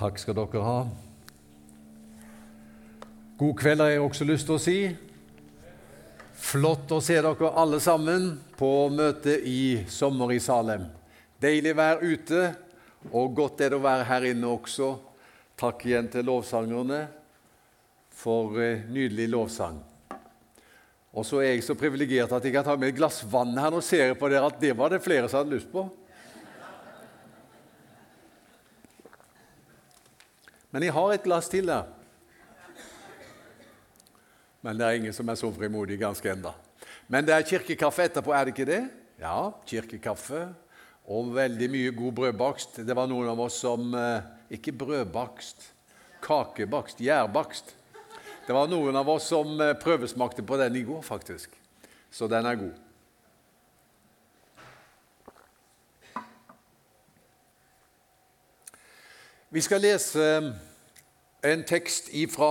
Takk skal dere ha. God kveld har jeg også lyst til å si. Flott å se dere alle sammen på møtet i sommer i Salem. Deilig vær ute, og godt er det å være her inne også. Takk igjen til lovsangerne for eh, nydelig lovsang. Og så er jeg så privilegert at jeg kan ta med et glass vann her. Nå ser jeg på dere at det var det flere som hadde lyst på. Men jeg har et glass til der. Men det er ingen som er så frimodig ganske enda. Men det er kirkekaffe etterpå, er det ikke det? Ja, kirkekaffe. Og veldig mye god brødbakst. Det var noen av oss som eh, Ikke brødbakst, kakebakst, gjærbakst. Det var noen av oss som eh, prøvesmakte på den i går, faktisk. Så den er god. Vi skal lese en tekst fra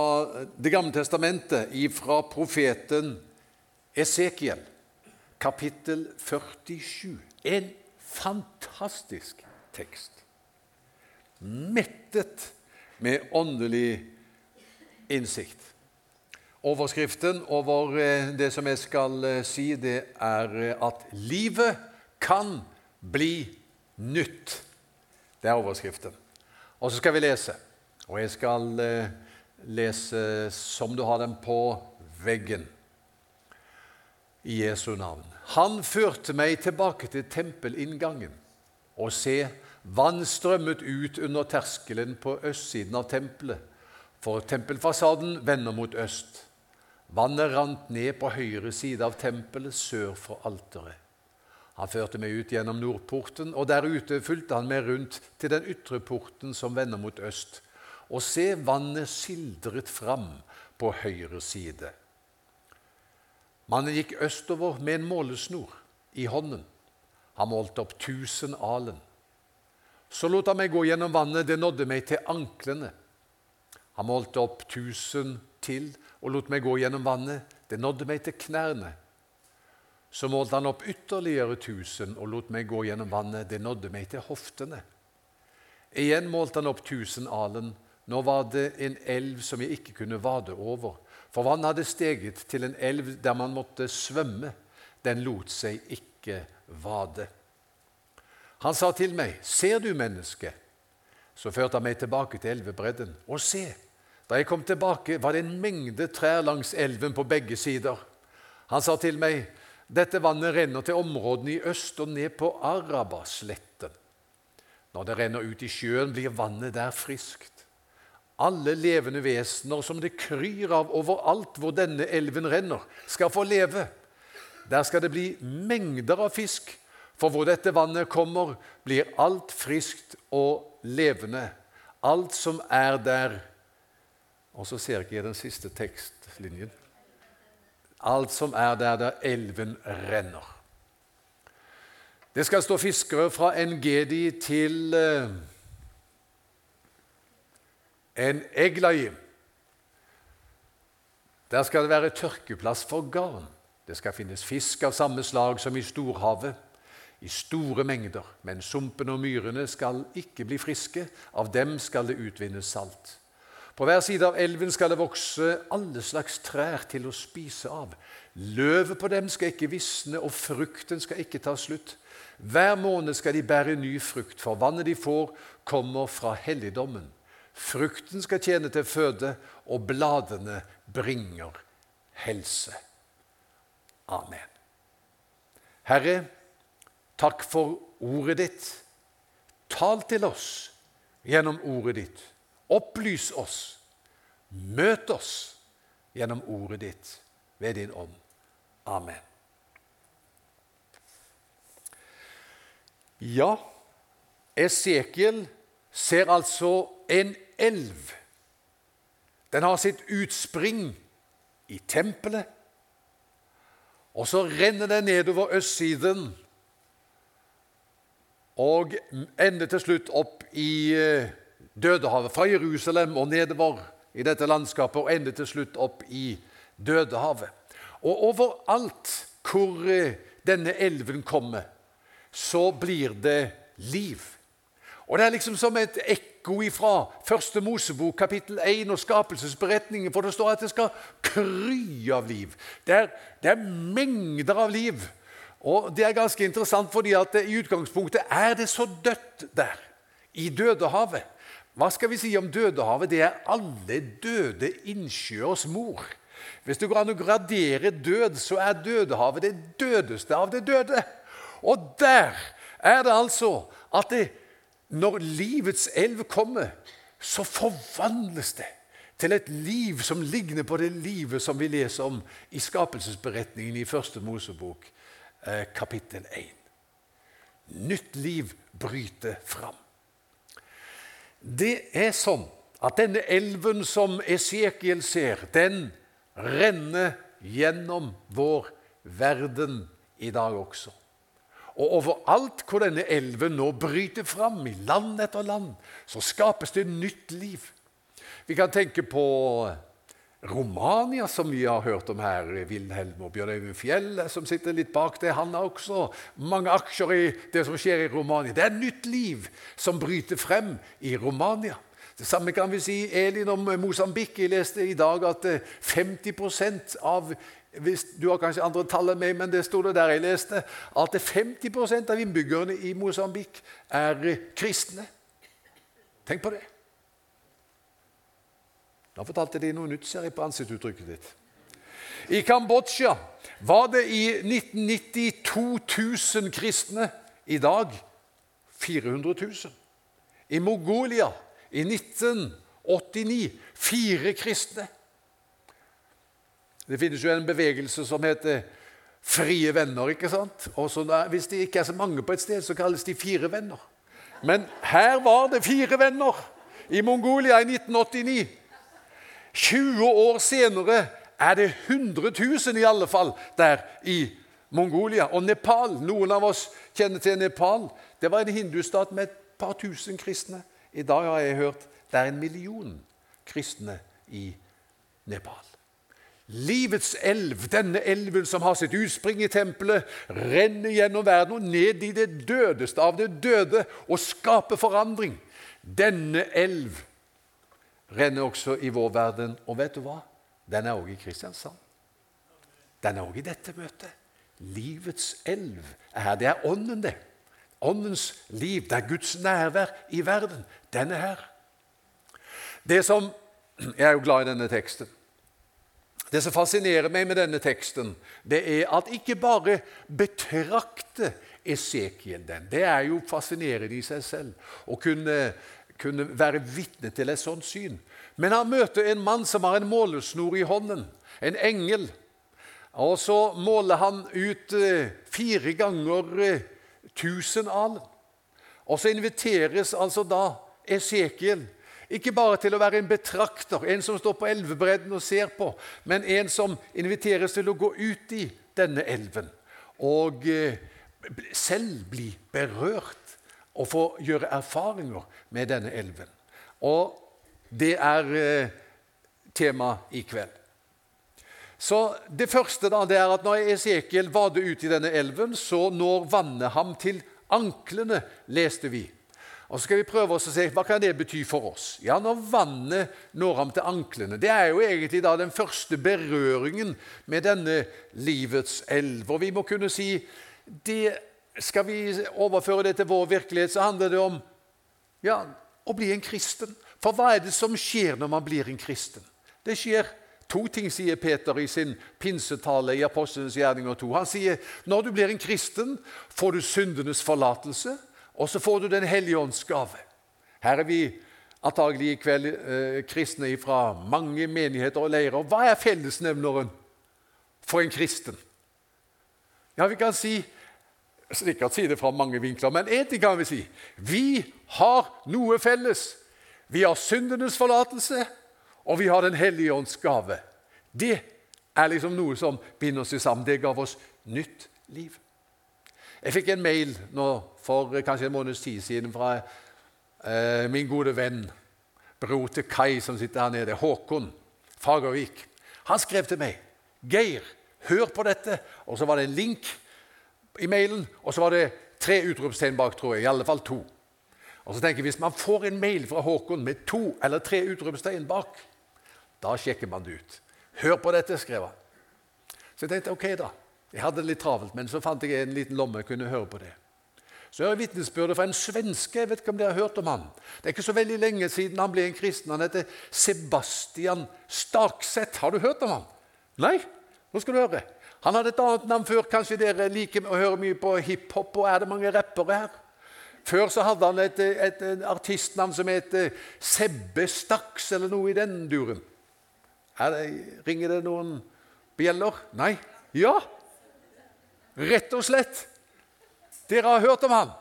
Det gamle testamentet, fra profeten Esekiel, kapittel 47. En fantastisk tekst. Mettet med åndelig innsikt. Overskriften over eh, det som jeg skal eh, si, det er eh, at livet kan bli nytt. Det er overskriften. Og så skal vi lese. Og jeg skal lese som du har den på veggen. I Jesu navn. Han førte meg tilbake til tempelinngangen, og se, vann strømmet ut under terskelen på østsiden av tempelet, for tempelfasaden vender mot øst. Vannet rant ned på høyre side av tempelet sør for alteret. Han førte meg ut gjennom nordporten, og der ute fulgte han meg rundt til den ytre porten som vender mot øst. Og se, vannet sildret fram på høyre side. Mannen gikk østover med en målesnor i hånden. Han målte opp tusen alen. Så lot han meg gå gjennom vannet, det nådde meg til anklene. Han målte opp tusen til og lot meg gå gjennom vannet. Det nådde meg til knærne. Så målte han opp ytterligere tusen og lot meg gå gjennom vannet. Det nådde meg til hoftene. Igjen målte han opp tusen alen. Nå var det en elv som jeg ikke kunne vade over, for vannet hadde steget til en elv der man måtte svømme. Den lot seg ikke vade. Han sa til meg, 'Ser du, menneske?' Så førte han meg tilbake til elvebredden. Og se, da jeg kom tilbake, var det en mengde trær langs elven på begge sider. Han sa til meg, 'Dette vannet renner til områdene i øst og ned på Arabasletten.' Når det renner ut i sjøen, blir vannet der friskt. Alle levende vesener som det kryr av overalt hvor denne elven renner, skal få leve. Der skal det bli mengder av fisk, for hvor dette vannet kommer, blir alt friskt og levende. Alt som er der, og så ser ikke jeg den siste tekstlinjen. Alt som er der der elven renner. Det skal stå fiskere fra Engedi til uh, en Eglaim. Der skal det være tørkeplass for garn. Det skal finnes fisk av samme slag som i storhavet, i store mengder. Men sumpene og myrene skal ikke bli friske. Av dem skal det utvinnes salt. På hver side av elven skal det vokse alle slags trær til å spise av. Løvet på dem skal ikke visne, og frukten skal ikke ta slutt. Hver måned skal de bære ny frukt, for vannet de får, kommer fra helligdommen. Frukten skal tjene til føde, og bladene bringer helse. Amen. Herre, takk for ordet ditt. Tal til oss gjennom ordet ditt. Opplys oss. Møt oss gjennom ordet ditt ved din ånd. Amen. Ja, Esekiel ser altså en elv. Den har sitt utspring i tempelet. Og så renner den nedover østsiden og ender til slutt opp i eh, Dødehavet, fra Jerusalem og nedover i dette landskapet, og ender til slutt opp i Dødehavet. Og overalt hvor eh, denne elven kommer, så blir det liv. Og det er liksom som et ekko ifra Første Mosebok, kapittel 1 og skapelsesberetningen, for det står at det skal kry av liv. Det er, det er mengder av liv. Og Det er ganske interessant, fordi at i utgangspunktet er det så dødt der, i Dødehavet. Hva skal vi si om Dødehavet? Det er alle døde innsjøers mor. Hvis det går an å gradere død, så er Dødehavet det dødeste av det døde. Og der er det altså at det, når livets elv kommer, så forvandles det til et liv som ligner på det livet som vi leser om i skapelsesberetningen i Første Mosebok, eh, kapittel 1. Nytt liv bryter fram. Det er sånn at denne elven som Esekiel ser, den renner gjennom vår verden i dag også. Og overalt hvor denne elven nå bryter fram, i land etter land, så skapes det nytt liv. Vi kan tenke på Romania, som vi har hørt om her. Wilhelm og Bjørn Øyvind Fjell, som sitter litt bak det. Han har også mange aksjer i det som skjer i Romania. Det er nytt liv som bryter frem i Romania. Det samme kan vi si Elin om Mosambik. Jeg leste i dag at 50% av hvis, Du har kanskje andre tall enn meg, men det sto det der jeg leste, at 50% av innbyggerne i Mosambik er kristne. Tenk på det. Da fortalte de noe nytt, ser jeg på ansiktsuttrykket ditt. I Kambodsja var det i 1990 2000 kristne. I dag 400 000. I Mongolia i 1989 fire kristne. Det finnes jo en bevegelse som heter Frie venner. ikke sant? Og så Hvis det ikke er så mange på et sted, så kalles de Fire venner. Men her var det fire venner i Mongolia i 1989. 20 år senere er det 100 000 i alle fall der i Mongolia. Og Nepal Noen av oss kjenner til Nepal. Det var en hindustat med et par tusen kristne. I dag har jeg hørt det er en million kristne i Nepal. Livets elv, denne elven som har sitt utspring i tempelet, renner gjennom verden og ned i det dødeste av det døde og skaper forandring. Denne elv renner også i vår verden. Og vet du hva? Den er også i Kristiansand. Den er også i dette møtet. Livets elv er her. Det er ånden, det. Åndens liv. Det er Guds nærvær i verden. Den er her. Det som, Jeg er jo glad i denne teksten. Det som fascinerer meg med denne teksten, det er at ikke bare betrakte Esekiel den. Det er jo fascinerende i seg selv å kunne kunne være vitne til et sånt syn. Men han møter en mann som har en målesnor i hånden, en engel. Og så måler han ut eh, fire ganger eh, tusen alen. Og så inviteres altså da Esekiel ikke bare til å være en betrakter, en som står på elvebredden og ser på, men en som inviteres til å gå ut i denne elven og eh, selv bli berørt og få gjøre erfaringer med denne elven. Og det er eh, tema i kveld. Så Det første da, det er at når Esekiel vader ut i denne elven, så når vannet ham til anklene, leste vi. Og Så skal vi prøve oss å se hva kan det bety for oss. Ja, Når vannet når ham til anklene Det er jo egentlig da den første berøringen med denne livets elv. Og vi må kunne si det skal vi overføre det til vår virkelighet, så handler det om ja, å bli en kristen. For hva er det som skjer når man blir en kristen? Det skjer to ting, sier Peter i sin pinsetale i Apostlenes gjerninger 2. Han sier når du blir en kristen, får du syndenes forlatelse, og så får du Den hellige ånds gave. Her er vi antagelig i kveld eh, kristne fra mange menigheter og leirer. Hva er fellesnevneren for en kristen? Ja, vi kan si sikkert si det fra mange vinkler, men én ting kan vi si. Vi har noe felles. Vi har syndenes forlatelse, og vi har Den hellige ånds gave. Det er liksom noe som binder oss sammen. Det gav oss nytt liv. Jeg fikk en mail nå for kanskje en måneds tid siden fra eh, min gode venn, bror til Kai, som sitter her nede, Håkon Fagervik. Han skrev til meg 'Geir, hør på dette.' Og så var det en link i mailen, og så var det tre utropstegn bak, tror jeg. I alle fall to. Og så tenker jeg, Hvis man får en mail fra Håkon med to eller tre utropstegn bak, da sjekker man det ut. Hør på dette, skrev han. Så jeg tenkte ok, da. Jeg hadde det litt travelt, men så fant jeg en liten lomme jeg kunne høre på det. Så hører jeg vitnesbyrdet fra en svenske. Jeg vet ikke om dere har hørt om han. Det er ikke så veldig lenge siden han ble en kristen. Han heter Sebastian Stakseth. Har du hørt om han? Nei? Nå skal du høre. Han hadde et annet navn før. Kanskje dere liker å høre mye på hiphop, og er det mange rappere her? Før så hadde han et, et, et artistnavn som het Sebbe Staks, eller noe i den duren. Det, ringer det noen bjeller? Nei? Ja? Rett og slett. Dere har hørt om han.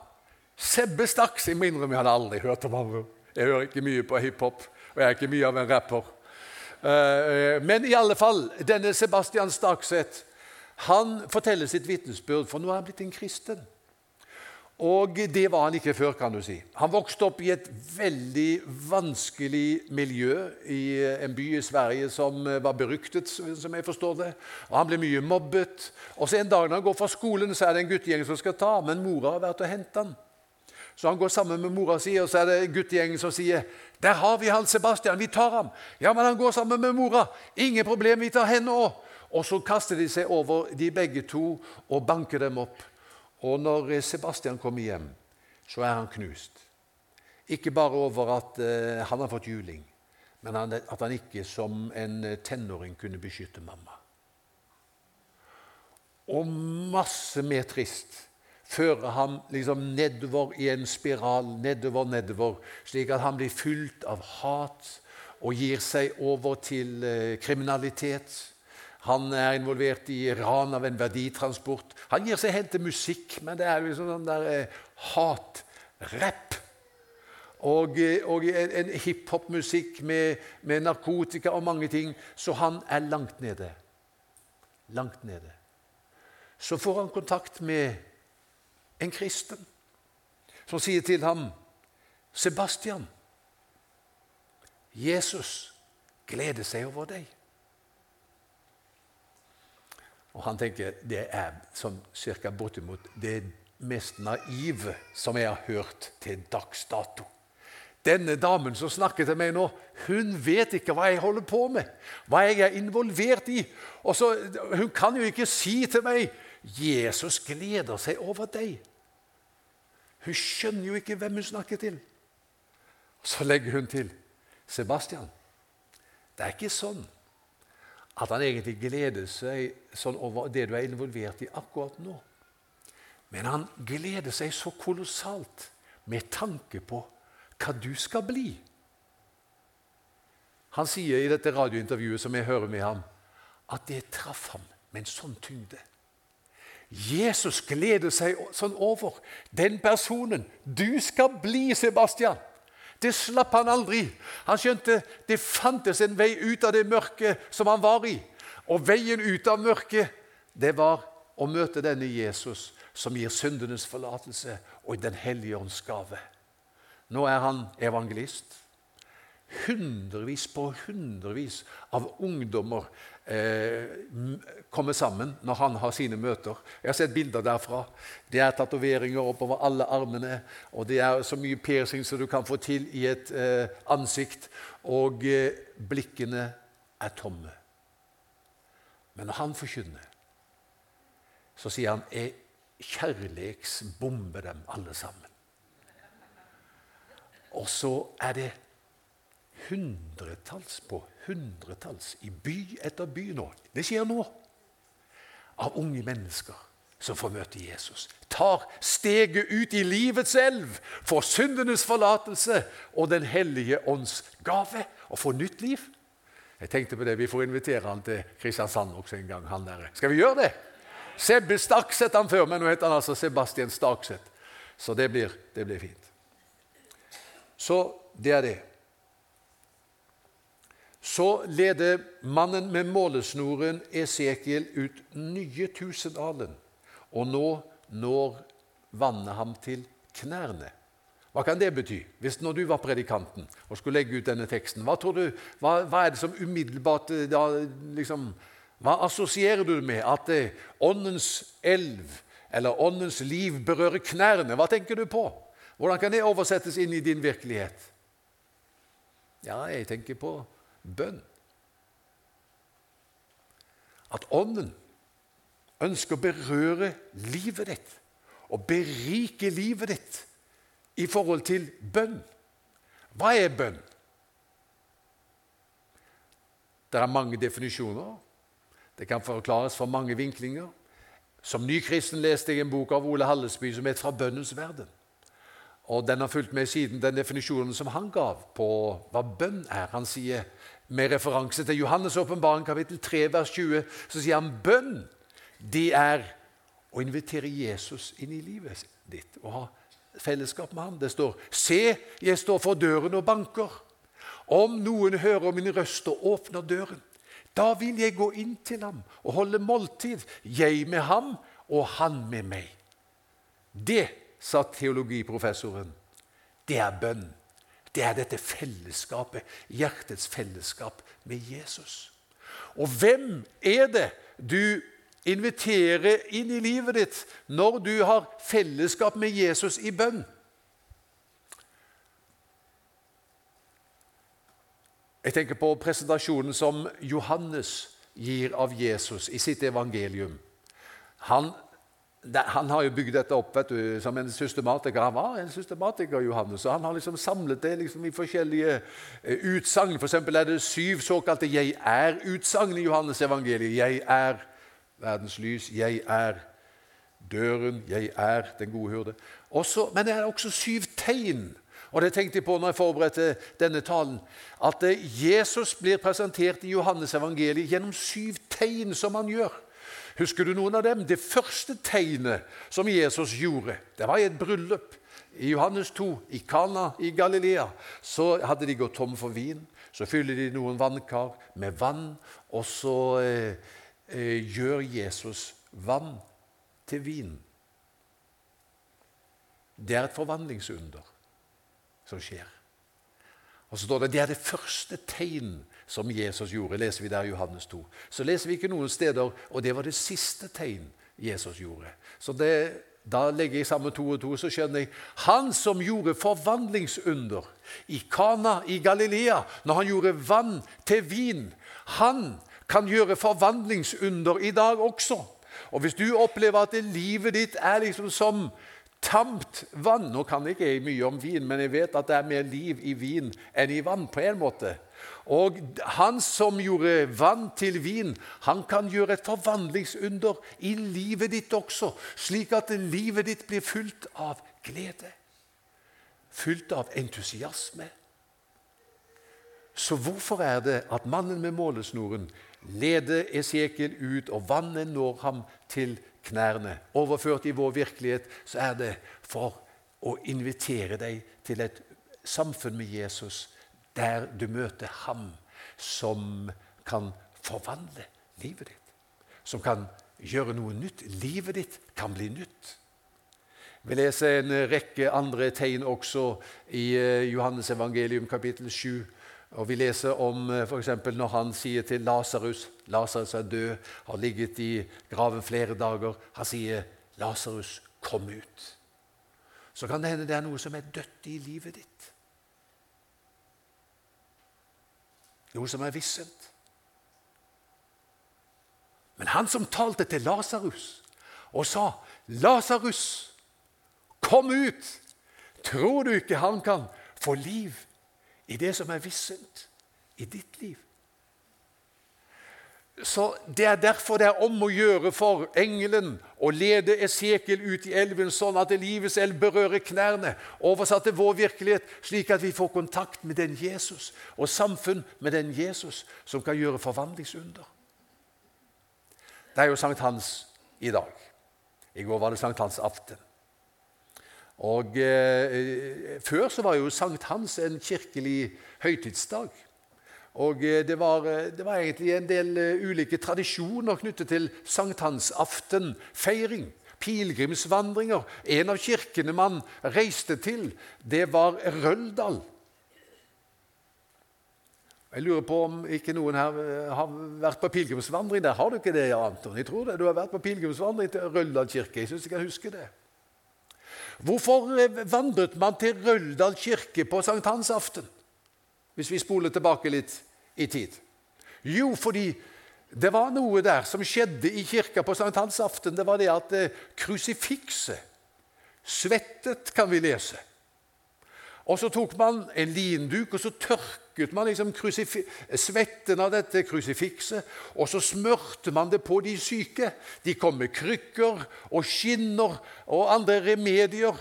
Sebbe Staks. Jeg må innrømme jeg hadde aldri hørt om han. Jeg hører ikke mye på hiphop, og jeg er ikke mye av en rapper. Eh, men i alle fall, denne Sebastian Stakset han forteller sitt vitnesbyrd, for nå er han blitt en kristen. Og det var han ikke før, kan du si. Han vokste opp i et veldig vanskelig miljø i en by i Sverige som var beryktet, som jeg forstår det. Og Han ble mye mobbet. Og så En dag når han går fra skolen, så er det en guttegjeng som skal ta men mora har vært og hentet han. Så han går sammen med mora si, og så er det guttegjengen som sier 'Der har vi han Sebastian, vi tar ham.' Ja, men han går sammen med mora. 'Ingen problem, vi tar henne òg.' Og så kaster de seg over de begge to og banker dem opp. Og når Sebastian kommer hjem, så er han knust. Ikke bare over at uh, han har fått juling, men han, at han ikke som en tenåring kunne beskytte mamma. Og masse mer trist fører ham liksom nedover i en spiral, nedover, nedover, slik at han blir fylt av hat og gir seg over til uh, kriminalitet. Han er involvert i ran av en verditransport. Han gir seg hen til musikk, men det er liksom sånn der eh, hat-rapp. Og, en, og, en hiphop-musikk med, med, narkotika og mange ting. Så han er langt nede. Langt nede. Så får han kontakt med en kristen som sier til ham Sebastian, Jesus gleder seg over deg. Og han tenker det er som cirka bortimot det mest naive som jeg har hørt til dags dato. Denne damen som snakker til meg nå, hun vet ikke hva jeg holder på med, hva jeg er involvert i. Og så, Hun kan jo ikke si til meg 'Jesus gleder seg over deg'. Hun skjønner jo ikke hvem hun snakker til. Så legger hun til 'Sebastian, det er ikke sånn at han egentlig gleder seg sånn over det du er involvert i akkurat nå. Men han gleder seg så kolossalt med tanke på hva du skal bli. Han sier i dette radiointervjuet som jeg hører med ham, at det traff ham med en sånn tyngde. Jesus gleder seg sånn over den personen du skal bli, Sebastian. Det slapp han aldri. Han skjønte det fantes en vei ut av det mørket som han var i. Og veien ut av mørket, det var å møte denne Jesus som gir syndenes forlatelse og Den hellige ånds gave. Nå er han evangelist. Hundrevis på hundrevis av ungdommer kommer sammen når han har sine møter. Jeg har sett bilder derfra. Det er tatoveringer oppover alle armene. Og det er så mye piercing som du kan få til i et eh, ansikt. Og eh, blikkene er tomme. Men når han forkynner, så sier han jeg kjærleiksbomber dem alle sammen. Og så er det hundretalls på hundretalls i by etter by nå. Det skjer nå. Av unge mennesker som får møte Jesus. Tar steget ut i livets elv, får syndenes forlatelse og Den hellige ånds gave. Og får nytt liv. Jeg tenkte på det, Vi får invitere han til Kristiansand også en gang. han der. Skal vi gjøre det? Sebbe Stakseth han før, men nå heter han altså Sebastian Stakseth. Så det blir, det blir fint. Så det er det. Så leder mannen med målesnoren Esekiel ut nye tusenalen, og nå når vannet ham til knærne. Hva kan det bety? Hvis når du var predikanten og skulle legge ut denne teksten, hva, du, hva, hva er det som umiddelbart eh, da, liksom, Hva assosierer du med? At eh, åndens elv eller åndens liv berører knærne? Hva tenker du på? Hvordan kan det oversettes inn i din virkelighet? Ja, jeg tenker på bønn. At Ånden ønsker å berøre livet ditt og berike livet ditt i forhold til bønn. Hva er bønn? Det er mange definisjoner. Det kan forklares fra mange vinklinger. Som ny kristen leste jeg en bok av Ole Hallesby som het 'Fra bønnens verden'. Og Den har fulgt med siden den definisjonen som han gav på hva bønn er. Han sier, Med referanse til Johannes' åpenbaring kapittel 3, vers 20, så sier han bønn det er å invitere Jesus inn i livet ditt og ha fellesskap med ham. Det står 'Se, jeg står for døren og banker'. Om noen hører min røst og åpner døren, da vil jeg gå inn til ham og holde måltid, jeg med ham og han med meg. Det, sa teologiprofessoren, det er bønn. Det er dette fellesskapet, hjertets fellesskap med Jesus. Og hvem er det du inviterer inn i livet ditt når du har fellesskap med Jesus i bønn? Jeg tenker på presentasjonen som Johannes gir av Jesus i sitt evangelium. Han, han har jo bygd dette opp vet du, som en systematiker. Han var en systematiker, Johannes, og han har liksom samlet det liksom i forskjellige uh, utsagn. For er det syv såkalte 'jeg er'-utsagn i Johannes evangeliet. 'Jeg er verdens lys', 'jeg er døren', 'jeg er den gode hyrde'. Også, men det er også syv tegn og Det tenkte jeg på når jeg forberedte denne talen. At eh, Jesus blir presentert i Johannes evangeliet gjennom syv tegn som han gjør. Husker du noen av dem? Det første tegnet som Jesus gjorde, det var i et bryllup. I Johannes 2, i Kana i Galilea, så hadde de gått tom for vin. Så fyller de noen vannkar med vann, og så eh, eh, gjør Jesus vann til vin. Det er et forvandlingsunder som skjer. Og så står det det er det første tegn som Jesus gjorde. leser vi der i Johannes 2. Så leser vi ikke noen steder, og det var det siste tegn Jesus gjorde. Så det, Da legger jeg sammen to og to, så skjønner jeg Han som gjorde forvandlingsunder i Kana i Galilea, når han gjorde vann til vin, han kan gjøre forvandlingsunder i dag også. Og Hvis du opplever at livet ditt er liksom som tamt vann. Nå kan ikke jeg mye om vin, men jeg vet at det er mer liv i vin enn i vann. på en måte. Og han som gjorde vann til vin, han kan gjøre et forvandlingsunder i livet ditt også, slik at livet ditt blir fylt av glede, fylt av entusiasme. Så hvorfor er det at mannen med målesnoren leder Esekiel ut, og vannet når ham til knærne. Overført i vår virkelighet så er det for å invitere deg til et samfunn med Jesus der du møter ham som kan forvandle livet ditt. Som kan gjøre noe nytt. Livet ditt kan bli nytt. Vi leser en rekke andre tegn også i eh, Johannes evangelium kapittel 7 og Vi leser om eh, f.eks. når han sier til Lasarus Lasarus er død, har ligget i graven flere dager. Han sier, 'Lasarus, kom ut.' Så kan det hende det er noe som er dødt i livet ditt. Noe som er vissent. Men han som talte til Lasarus og sa, 'Lasarus, kom ut!' Tror du ikke han kan få liv i det som er vissent i ditt liv. Så Det er derfor det er om å gjøre for engelen å lede Esekiel ut i elven, sånn at livets elv berører knærne, oversatt til vår virkelighet, slik at vi får kontakt med den Jesus og samfunn med den Jesus som kan gjøre forvandlingsunder. Det er jo Sankt Hans i dag. I går var det Sankt Hans aften. Og eh, Før så var jo Sankt Hans en kirkelig høytidsdag. Og eh, det var, eh, det var, egentlig en del uh, ulike tradisjoner knyttet til sankthansaften-feiring. Pilegrimsvandringer. En av kirkene man reiste til, det var Røldal. Jeg lurer på om ikke noen her har vært på pilegrimsvandring der. Har du ikke det, Anton? Jeg tror det. Du har vært på pilegrimsvandring til Røldal kirke. Jeg syns jeg kan huske det. Hvorfor eh, vandret man til Røldal kirke på sankthansaften? Hvis vi spoler tilbake litt i tid. Jo, fordi det var noe der som skjedde i kirka på sankthansaften. Det var det at eh, krusifikset svettet, kan vi lese. Og så tok man en linduk og så tørket man liksom svetten av dette krusifikset. Og så smørte man det på de syke. De kom med krykker og skinner og andre remedier.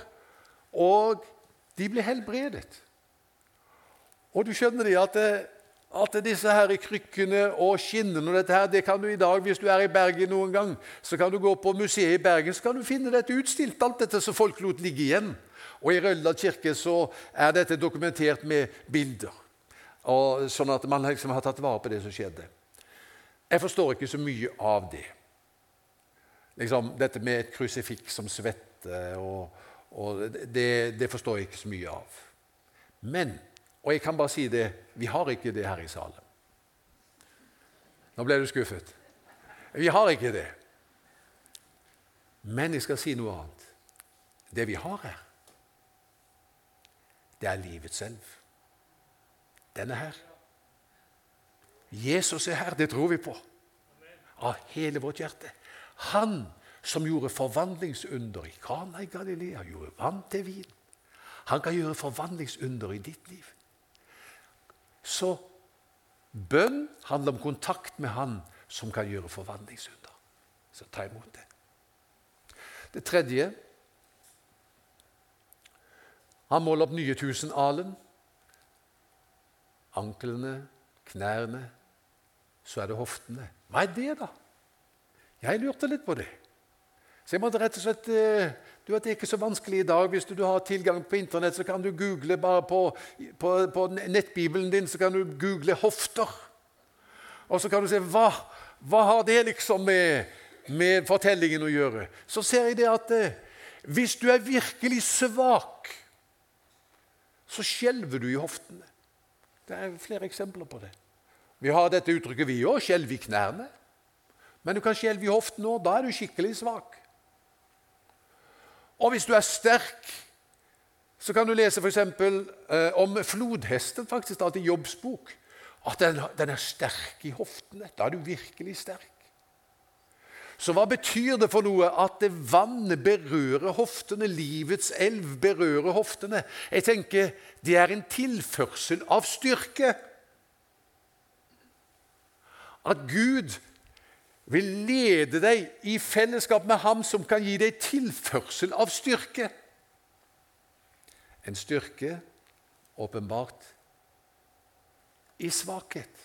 Og de ble helbredet. Og du skjønner det at, at disse her krykkene og skinnene og dette her, det kan du i dag, Hvis du er i Bergen noen gang, så kan du gå på museet i Bergen så kan du finne dette utstilt, alt dette som folk lot ligge igjen. Og I Røldal kirke så er dette dokumentert med bilder, og sånn at man liksom har tatt vare på det som skjedde. Jeg forstår ikke så mye av det. Liksom, dette med et krusifiks som svetter, og, og det, det, forstår jeg ikke så mye av. Men, og jeg kan bare si det, vi har ikke det her i salen. Nå ble du skuffet. Vi har ikke det. Men jeg skal si noe annet. Det vi har her, det er livet selv. Den er her. Jesus er her, det tror vi på. Av hele vårt hjerte. Han som gjorde forvandlingsunder i Kana i Galilea, gjorde vann til vin. Han kan gjøre forvandlingsunder i ditt liv. Så bønn handler om kontakt med Han som kan gjøre forvandlingsunder. Så ta imot det. Det tredje han måler opp nye tusen alen. Anklene, knærne, så er det hoftene. Hva er det, da? Jeg lurte litt på det. Så jeg måtte rett og slett, eh, du vet, Det er ikke så vanskelig i dag. Hvis du har tilgang på Internett, så kan du google bare på, på, på nettbibelen din så kan du google 'hofter'. Og så kan du se hva, hva har det liksom med, med fortellingen å gjøre. Så ser jeg det at eh, hvis du er virkelig svak så skjelver du i hoftene. Det er flere eksempler på det. Vi har dette uttrykket, vi òg, skjelve i knærne. Men du kan skjelve i hoftene òg. Da er du skikkelig svak. Og hvis du er sterk, så kan du lese f.eks. Eh, om flodhesten, faktisk, i Jobbs bok. At den, den er sterk i hoftene. Da er du virkelig sterk. Så hva betyr det for noe at vannet berører hoftene, livets elv berører hoftene? Jeg tenker det er en tilførsel av styrke. At Gud vil lede deg i fellesskap med Ham som kan gi deg tilførsel av styrke. En styrke åpenbart i svakhet.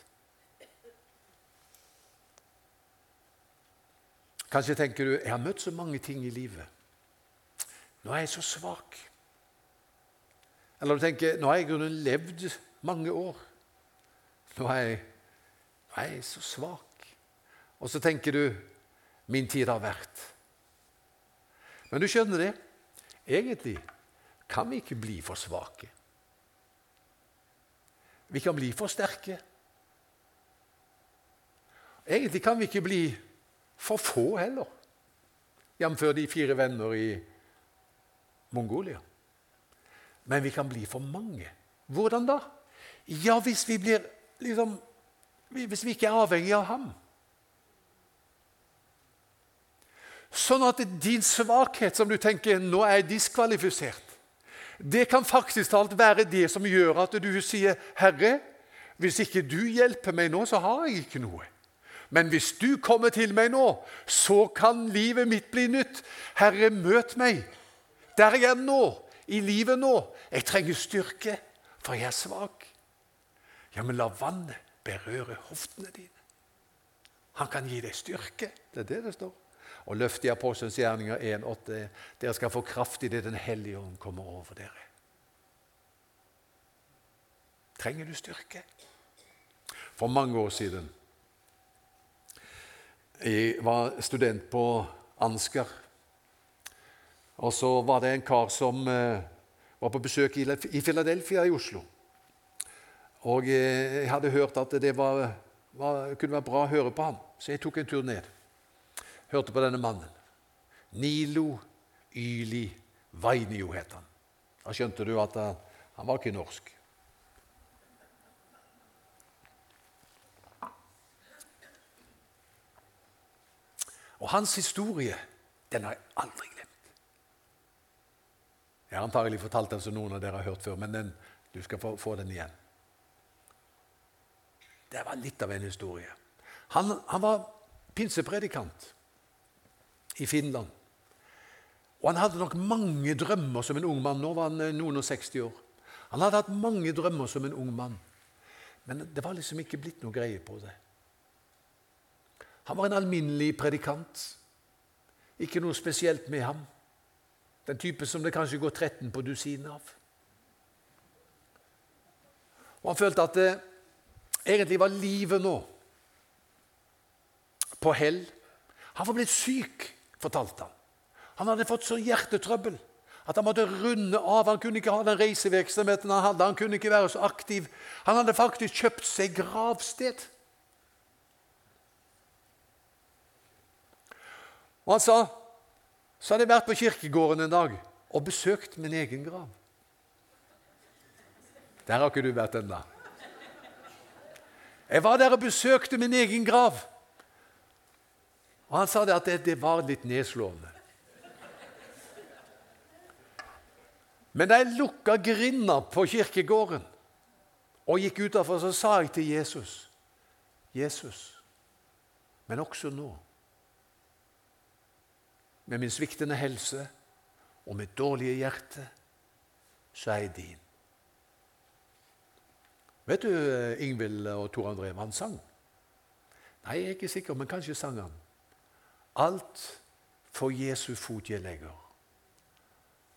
Kanskje tenker du jeg har møtt så mange ting i livet. Nå er jeg så svak. Eller du tenker nå har jeg grunnen levd mange år. Nå er, jeg, nå er jeg så svak. Og så tenker du min tid har vært. Men du skjønner det. Egentlig kan vi ikke bli for svake. Vi kan bli for sterke. Egentlig kan vi ikke bli for få heller, jf. de fire venner i Mongolia. Men vi kan bli for mange. Hvordan da? Ja, hvis vi blir liksom Hvis vi ikke er avhengig av ham. Sånn at din svakhet, som du tenker nå er jeg diskvalifisert, det kan faktisk talt være det som gjør at du sier, 'Herre, hvis ikke du hjelper meg nå, så har jeg ikke noe.' Men hvis du kommer til meg nå, så kan livet mitt bli nytt. Herre, møt meg der jeg er nå, i livet nå. Jeg trenger styrke, for jeg er svak. Ja, men la vannet berøre hoftene dine. Han kan gi deg styrke. Det er det det står. Og løft i Apostelens gjerninger 1,8. Dere skal få kraft i det Den hellige ånd kommer over dere. Trenger du styrke? For mange år siden jeg var student på Ansgar. Og så var det en kar som eh, var på besøk i Philadelphia i Oslo. Og eh, jeg hadde hørt at det var, var, kunne være bra å høre på ham, så jeg tok en tur ned. Hørte på denne mannen. Nilo Yli Vainio het han. Da skjønte du at han, han var ikke norsk. Og hans historie, den har jeg aldri glemt. Jeg har antagelig fortalt den som noen av dere har hørt før, men den, du skal få, få den igjen. Det var litt av en historie. Han, han var pinsepredikant i Finland. Og han hadde nok mange drømmer som en ung mann. Nå var han eh, noen og 60 år. Han hadde hatt mange drømmer som en ung mann, men det var liksom ikke blitt noe greie på det. Han var en alminnelig predikant. Ikke noe spesielt med ham. Den type som det kanskje går 13 på dusinet av. Og Han følte at det egentlig var livet nå på hell. Han var blitt syk, fortalte han. Han hadde fått så hjertetrøbbel at han måtte runde av. Han kunne ikke ha den reisevirksomheten han hadde. Han kunne ikke være så aktiv. Han hadde faktisk kjøpt seg gravsted. Og han sa så hadde jeg vært på kirkegården en dag og besøkt min egen grav. Der har ikke du vært ennå. Jeg var der og besøkte min egen grav. Og Han sa det at det, det var litt nedslående. Men da jeg lukka grinda på kirkegården og gikk utafor, så sa jeg til Jesus Jesus, men også nå, med min sviktende helse og mitt dårlige hjerte, så er jeg din. Vet du Ingvild og Tor André hva han sang? Nei, jeg er ikke sikker, men kanskje sang han. Alt for Jesu fot jeg legger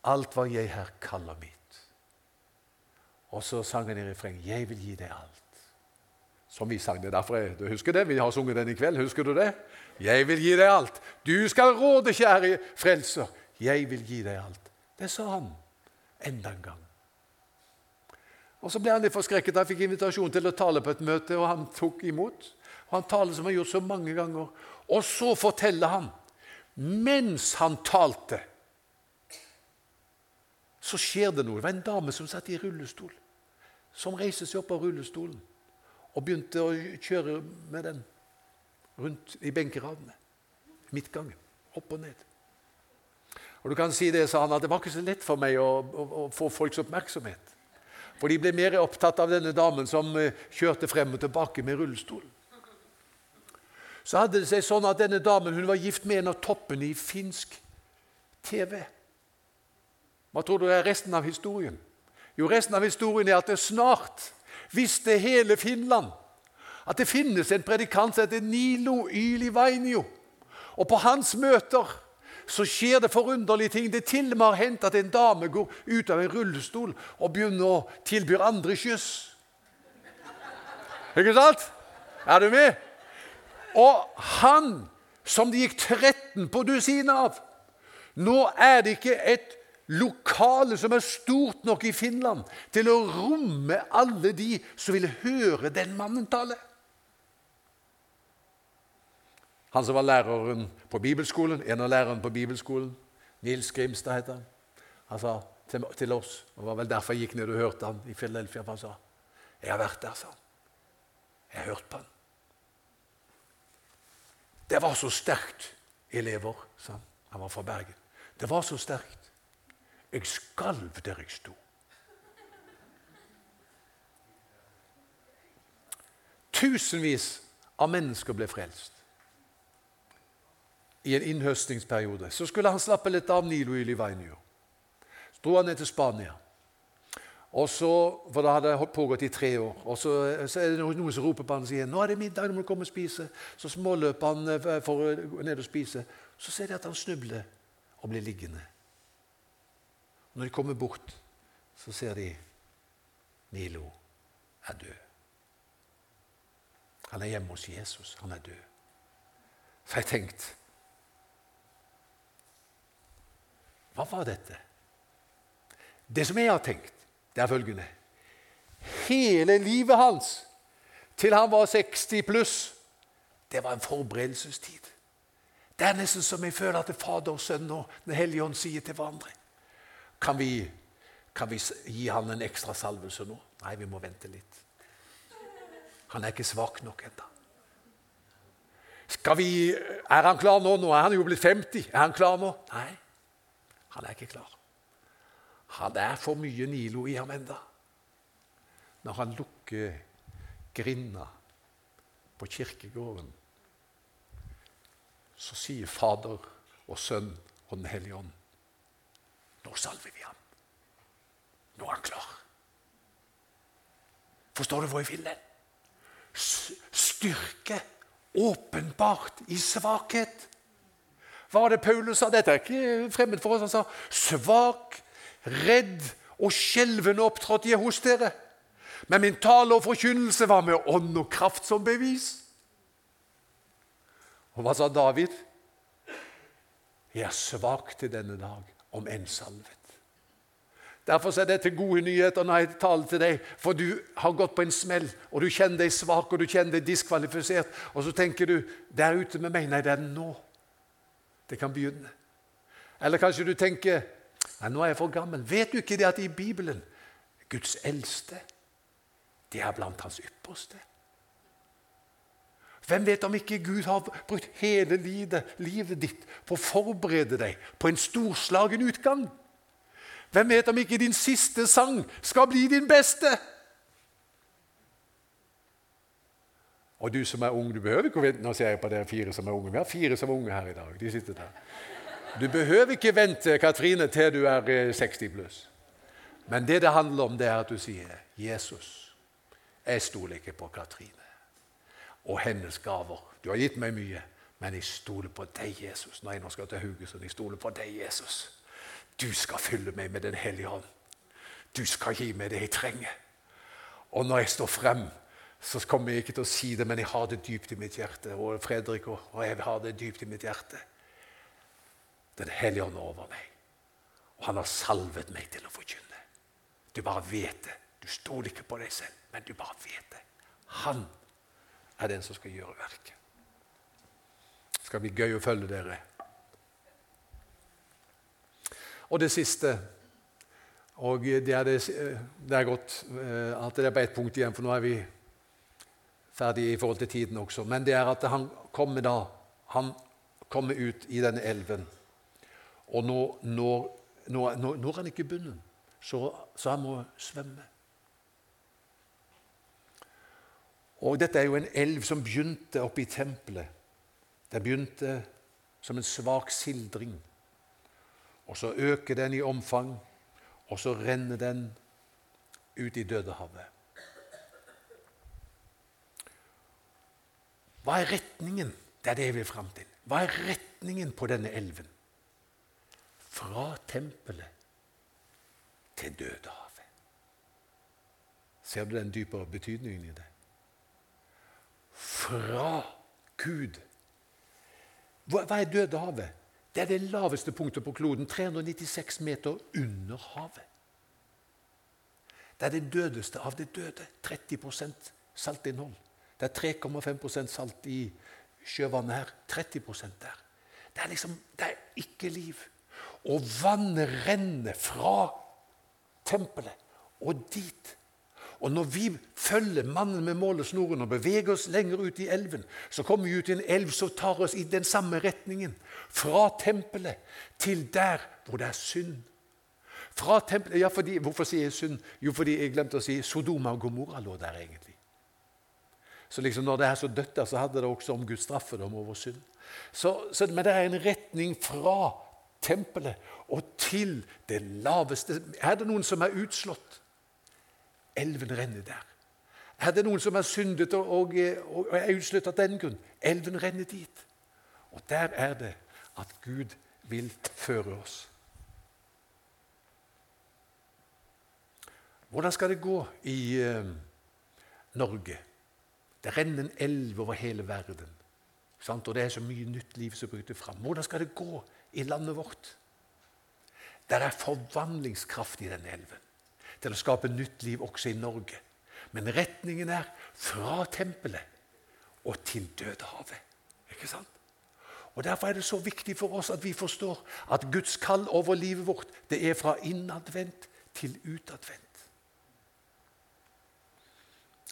alt hva jeg her kaller mitt. Og så sang han i refrenget 'Jeg vil gi deg alt'. Som vi sang det derfor. Jeg, du husker det? Vi har sunget den i kveld. Husker du det? 'Jeg vil gi deg alt'. Du skal råde, kjære frelser. 'Jeg vil gi deg alt'. Det sa han enda en gang. Og Så ble han litt forskrekket. Han fikk invitasjon til å tale på et møte, og han tok imot. Og Han taler som han har gjort så mange ganger. Og så forteller han, mens han talte så skjer det noe. Det var en dame som satt i rullestol, som reiste seg opp av rullestolen og begynte å kjøre med den rundt i benkeradene. Midtgangen. Opp og ned. Og du kan si det, sa han, at det var ikke så lett for meg å, å, å få folks oppmerksomhet. For de ble mer opptatt av denne damen som eh, kjørte frem og tilbake med rullestolen. Så hadde det seg sånn at denne damen hun var gift med en av toppene i finsk TV. Hva tror du er resten av historien? Jo, resten av historien er at det snart visste hele Finland at det finnes en predikant som heter Nilo Ylivainio. Og på hans møter så skjer det forunderlige ting. Det til og med har hendt at en dame går ut av en rullestol og begynner å tilby andre kyss. Ikke sant? Er du med? Og han som det gikk 13 på dusin av Nå er det ikke et lokale som er stort nok i Finland til å romme alle de som vil høre den mannen tale. Han som var læreren på bibelskolen, en av lærerne på bibelskolen, Nils Grimstad heter han, han sa til, til oss Det var vel derfor jeg gikk ned og hørte han i Philadelphia. Han sa jeg har vært der, sa han. Jeg har hørt på han. Det var så sterkt, elever, sa han. Han var fra Bergen. Det var så sterkt jeg skalv der jeg sto. Tusenvis av mennesker ble frelst i en innhøstningsperiode. Så skulle han slappe litt av Nilo Ylivainio. Så dro han ned til Spania. Og så, for Da hadde det pågått i tre år. Og så, så, er det noen som roper på han og sier nå er det middag, nå må du komme og spise. Så småløper han eh, for å gå ned og spise. Så ser de at han snubler og blir liggende. Når de kommer bort, så ser de Nilo er død. Han er hjemme hos Jesus. Han er død. Så jeg tenkte Hva var dette? Det som jeg har tenkt, det er følgende Hele livet hans, til han var 60 pluss, det var en forberedelsestid. Det er nesten som jeg føler at Fader, Sønn og Den hellige ånd sier til hverandre. Kan vi, kan vi gi han en ekstra salvelse nå? Nei, vi må vente litt. Han er ikke svak nok ennå. Er han klar nå? Nå er han jo blitt 50. Er han klar nå? Nei, han er ikke klar. Han er for mye Nilo i ham enda. Når han lukker grinda på kirkegården, så sier Fader og Sønn og Den hellige ånd Nå salver vi ham. Nå er han klar. Forstår du hvor jeg vil den? Styrke åpenbart i svakhet. Hva var det Paulus sa? Dette er ikke fremmed for oss. Han sa svak, redd og skjelvende opptrådte jeg hos dere. Men min tale og forkynnelse var med ånd og kraft som bevis. Og hva sa David? Jeg er svak til denne dag, om enn salvet. Derfor er dette gode nyheter når jeg taler til deg, for du har gått på en smell, og du kjenner deg svak og du kjenner deg diskvalifisert, og så tenker du 'Det er ute med meg'. Nei, det er nå. Det kan begynne. Eller kanskje du tenker Nei, nå er jeg for gammel. Vet du ikke det at i Bibelen Guds eldste, det er blant hans ypperste? Hvem vet om ikke Gud har brukt hele livet, livet ditt på å forberede deg på en storslagen utgang? Hvem vet om ikke din siste sang skal bli din beste? Og du som er ung, du behøver ikke å vente. Nå ser jeg på dere fire som er unge. Vi har fire som er unge her i dag. De sitter der. Du behøver ikke vente Katrine, til du er 60 eh, pluss. Men det det handler om, det er at du sier 'Jesus, jeg stoler ikke på Katrine og hennes gaver.' Du har gitt meg mye, men jeg stoler på deg, Jesus. Når jeg nå skal til Haugesund, jeg stoler på deg, Jesus. Du skal fylle meg med Den hellige hånd. Du skal gi meg det jeg trenger. Og når jeg står frem, så kommer jeg ikke til å si det, men jeg har det dypt i mitt hjerte. Og Fredrik og, jeg har det dypt i mitt hjerte. Den hellige ånd er over meg, og han har salvet meg til å forkynne. Du bare vet det. Du stoler ikke på deg selv, men du bare vet det. Han er den som skal gjøre verket. Det skal bli gøy å følge dere. Og det siste og det er, det, det er godt eh, at det er bare ett punkt igjen, for nå er vi ferdige i forhold til tiden også. Men det er at han kommer da Han kommer ut i denne elven. Og nå når, nå, nå, når han ikke bunnen, så, så han må svømme. Og Dette er jo en elv som begynte oppe i tempelet. Den begynte som en svak sildring. Og så øker den i omfang, og så renner den ut i Dødehavet. Hva er retningen? Det er det jeg vil fram til. Hva er retningen på denne elven? Fra tempelet til Dødehavet. Ser du den dypere betydningen i det? Fra Gud. Hva er Dødehavet? Det er det laveste punktet på kloden, 396 meter under havet. Det er det dødeste av det døde. 30% saltinnhold. Det er 3,5% salt i sjøvannet her. 30% der. Det er liksom Det er ikke liv. Og vannet renner fra tempelet og dit. Og når vi følger mannen med målesnoren og beveger oss lenger ut i elven, så kommer vi ut i en elv som tar oss i den samme retningen. Fra tempelet til der hvor det er synd. Fra tempelet, ja, fordi, Hvorfor sier jeg synd? Jo, fordi jeg glemte å si Sodoma og Gomorra lå der egentlig. Så liksom når det er så dødt der, så hadde det også om Guds straffedom over synd. Så, så, men det er en retning fra tempelet og til det laveste. Er det noen som er utslått? Elven renner der. Er det noen som er syndet og, og, og er utslått av den grunn? Elven renner dit. Og der er det at Gud vil føre oss. Hvordan skal det gå i uh, Norge? Det renner en elv over hele verden. Og det er så mye nytt liv som bryter fram. Hvordan skal det gå i landet vårt? Der er forvandlingskraft i denne elven til å skape nytt liv også i Norge. Men retningen er fra tempelet og til Dødehavet. Ikke sant? Og Derfor er det så viktig for oss at vi forstår at Guds kall over livet vårt det er fra innadvendt til utadvendt.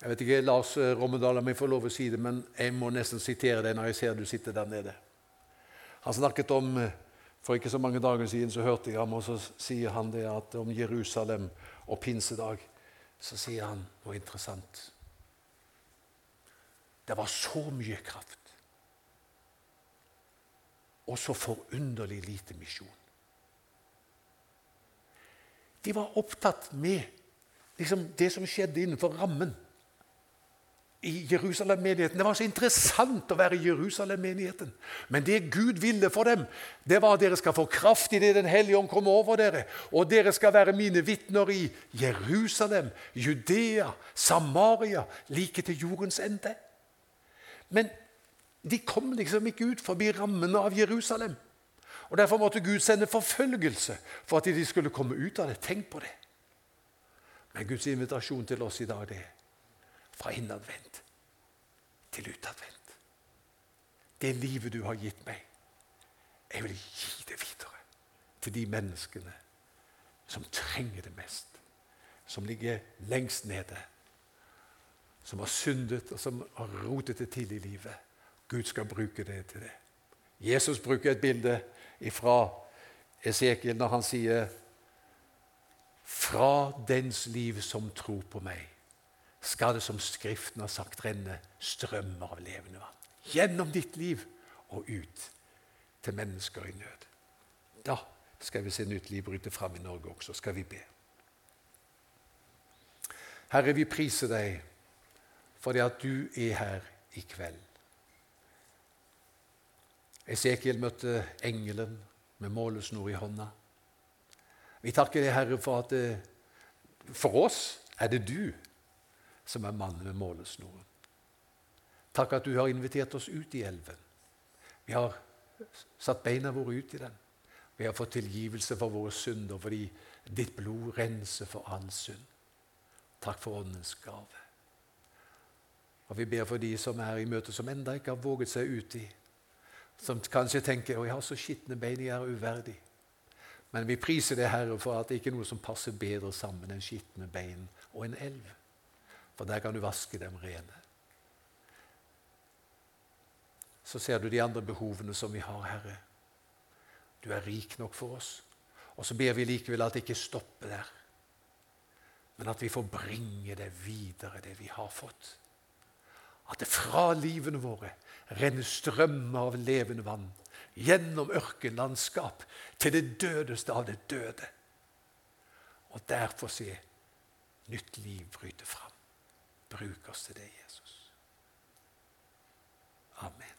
Jeg vet ikke, Lars Rommedal, om jeg får lov å si det, men jeg må nesten sitere deg når jeg ser du sitter der nede. Han snakket om For ikke så mange dager siden så hørte jeg ham, og så sier han det at om Jerusalem og pinsedag. Så sier han noe interessant. Det var så mye kraft. Og så forunderlig lite misjon. De var opptatt med liksom, det som skjedde innenfor rammen i Jerusalem-menigheten. Det var så interessant å være i Jerusalem-menigheten. Men det Gud ville for dem, det var at dere skal få kraft i det Den hellige ånd kommer over dere. Og dere skal være mine vitner i Jerusalem, Judea, Samaria, like til jordens ende. Men de kom liksom ikke ut forbi rammene av Jerusalem. Og Derfor måtte Gud sende forfølgelse for at de skulle komme ut av det. Tenk på det. Men Guds invitasjon til oss i dag det er fra innadvendt til utadvendt. Det livet du har gitt meg, jeg vil gi det videre til de menneskene som trenger det mest, som ligger lengst nede, som har syndet og som har rotet det til i livet. Gud skal bruke det til det. Jesus bruker et bilde fra Esekiel når han sier fra dens liv som tror på meg, skal det, som Skriften har sagt, renne strømmer av levende vann. Gjennom ditt liv og ut til mennesker i nød. Da skal vi se nytt liv bryte fram i Norge også. Skal vi be. Herre, vi priser deg fordi at du er her i kveld. Esekiel møtte engelen med målesnor i hånda. Vi takker deg, Herre, for at det, for oss er det du som er mannen med målesnoren. Takk at du har invitert oss ut i elven. Vi har satt beina våre ut i den. Vi har fått tilgivelse for våre synder fordi ditt blod renser for all synd. Takk for åndens gave. Og Vi ber for de som er i møte som enda ikke har våget seg ut i. Som kanskje tenker jeg har så skitne bein, jeg er uverdig. Men vi priser det, Herre, for at det ikke er noe som passer bedre sammen enn skitne bein og en elv for der kan du vaske dem rene. Så ser du de andre behovene som vi har, Herre. Du er rik nok for oss. Og så ber vi likevel at det ikke stopper der, men at vi får bringe det videre, det vi har fått. At det fra livene våre renner strømmer av levende vann gjennom ørkenlandskap til det dødeste av det døde. Og der få se nytt liv bryte fram. Bruk oss til det, Jesus. Amen.